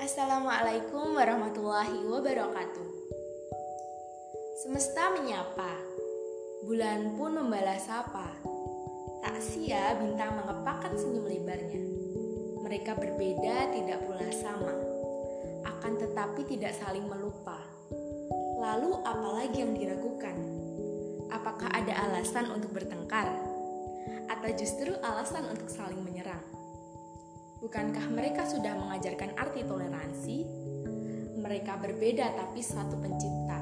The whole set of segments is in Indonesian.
Assalamualaikum warahmatullahi wabarakatuh. Semesta menyapa, bulan pun membalas sapa. Tak sia bintang mengepakkan senyum lebarnya. Mereka berbeda tidak pula sama, akan tetapi tidak saling melupa. Lalu apalagi yang diragukan? Apakah ada alasan untuk bertengkar? Atau justru alasan untuk saling menyerang? Bukankah mereka sudah mengajarkan arti toleransi? Mereka berbeda tapi suatu pencipta.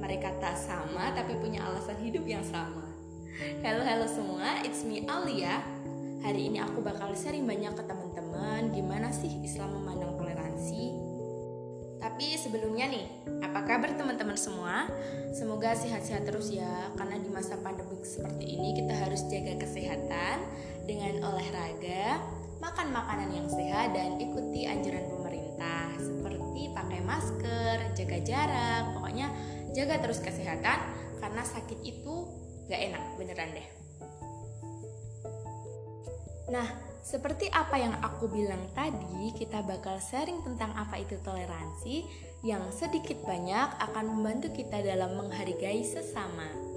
Mereka tak sama tapi punya alasan hidup yang sama. Halo halo semua, it's me Alia. Hari ini aku bakal sharing banyak ke teman-teman gimana sih Islam memandang toleransi. Tapi sebelumnya nih, apa kabar teman-teman semua? Semoga sehat-sehat terus ya, karena di masa pandemi seperti ini kita harus jaga kesehatan dengan olahraga, makan makanan yang sehat dan ikuti anjuran pemerintah seperti pakai masker, jaga jarak, pokoknya jaga terus kesehatan karena sakit itu gak enak beneran deh. Nah, seperti apa yang aku bilang tadi, kita bakal sharing tentang apa itu toleransi yang sedikit banyak akan membantu kita dalam menghargai sesama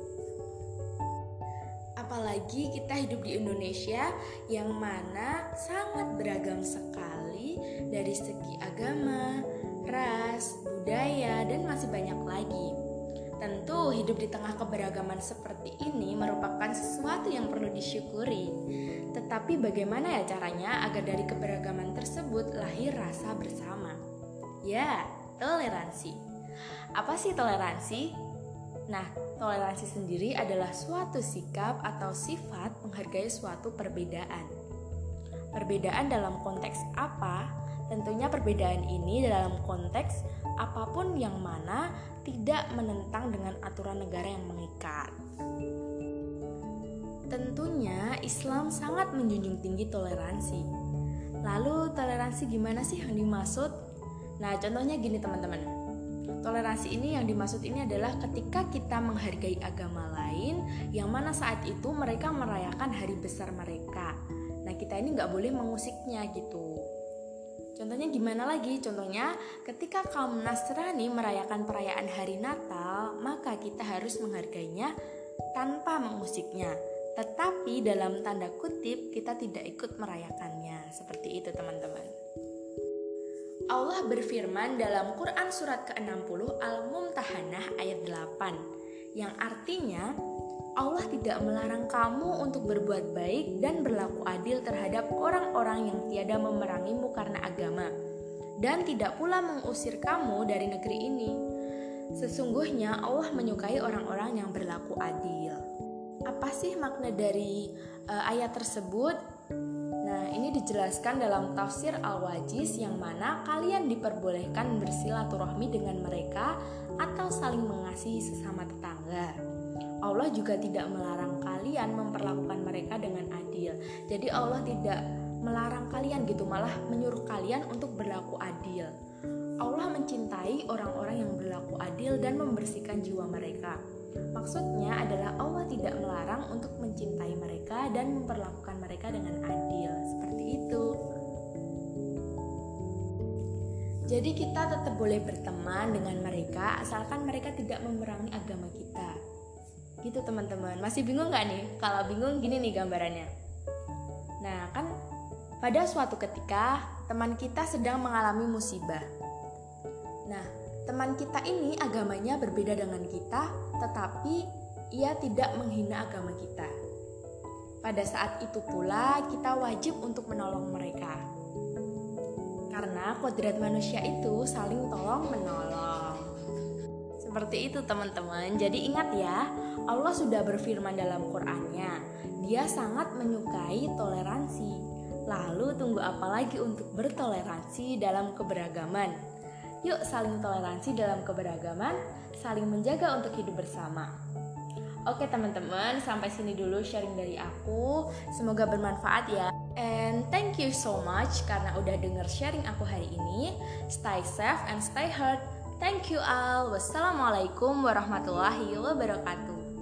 apalagi kita hidup di Indonesia yang mana sangat beragam sekali dari segi agama, ras, budaya, dan masih banyak lagi. Tentu hidup di tengah keberagaman seperti ini merupakan sesuatu yang perlu disyukuri. Tetapi bagaimana ya caranya agar dari keberagaman tersebut lahir rasa bersama? Ya, toleransi. Apa sih toleransi? Nah, toleransi sendiri adalah suatu sikap atau sifat menghargai suatu perbedaan. Perbedaan dalam konteks apa? Tentunya perbedaan ini dalam konteks apa pun yang mana tidak menentang dengan aturan negara yang mengikat. Tentunya Islam sangat menjunjung tinggi toleransi. Lalu toleransi gimana sih yang dimaksud? Nah, contohnya gini teman-teman. Toleransi ini yang dimaksud ini adalah ketika kita menghargai agama lain yang mana saat itu mereka merayakan hari besar mereka. Nah kita ini nggak boleh mengusiknya gitu. Contohnya gimana lagi? Contohnya ketika kaum Nasrani merayakan perayaan hari Natal, maka kita harus menghargainya tanpa mengusiknya. Tetapi dalam tanda kutip kita tidak ikut merayakannya. Seperti itu teman-teman. Allah berfirman dalam Quran surat ke-60 Al-Mumtahanah ayat 8 yang artinya Allah tidak melarang kamu untuk berbuat baik dan berlaku adil terhadap orang-orang yang tiada memerangimu karena agama dan tidak pula mengusir kamu dari negeri ini. Sesungguhnya Allah menyukai orang-orang yang berlaku adil. Apa sih makna dari uh, ayat tersebut? Dijelaskan dalam tafsir Al-Wajiz yang mana kalian diperbolehkan bersilaturahmi dengan mereka atau saling mengasihi sesama tetangga. Allah juga tidak melarang kalian memperlakukan mereka dengan adil. Jadi Allah tidak melarang kalian gitu, malah menyuruh kalian untuk berlaku adil. Allah mencintai orang-orang yang berlaku adil dan membersihkan jiwa mereka. Maksudnya adalah Allah tidak melarang untuk mencintai mereka dan memperlakukan mereka dengan adil. Jadi kita tetap boleh berteman dengan mereka asalkan mereka tidak memerangi agama kita. Gitu teman-teman. Masih bingung nggak nih? Kalau bingung gini nih gambarannya. Nah kan pada suatu ketika teman kita sedang mengalami musibah. Nah teman kita ini agamanya berbeda dengan kita, tetapi ia tidak menghina agama kita. Pada saat itu pula, kita wajib untuk menolong mereka, karena kodrat manusia itu saling tolong-menolong. Seperti itu, teman-teman. Jadi, ingat ya, Allah sudah berfirman dalam Qur'annya, Dia sangat menyukai toleransi. Lalu, tunggu apa lagi untuk bertoleransi dalam keberagaman? Yuk saling toleransi dalam keberagaman, saling menjaga untuk hidup bersama. Oke teman-teman, sampai sini dulu sharing dari aku. Semoga bermanfaat ya. Thank you so much karena udah denger sharing aku hari ini. Stay safe and stay healthy. Thank you all. Wassalamualaikum warahmatullahi wabarakatuh.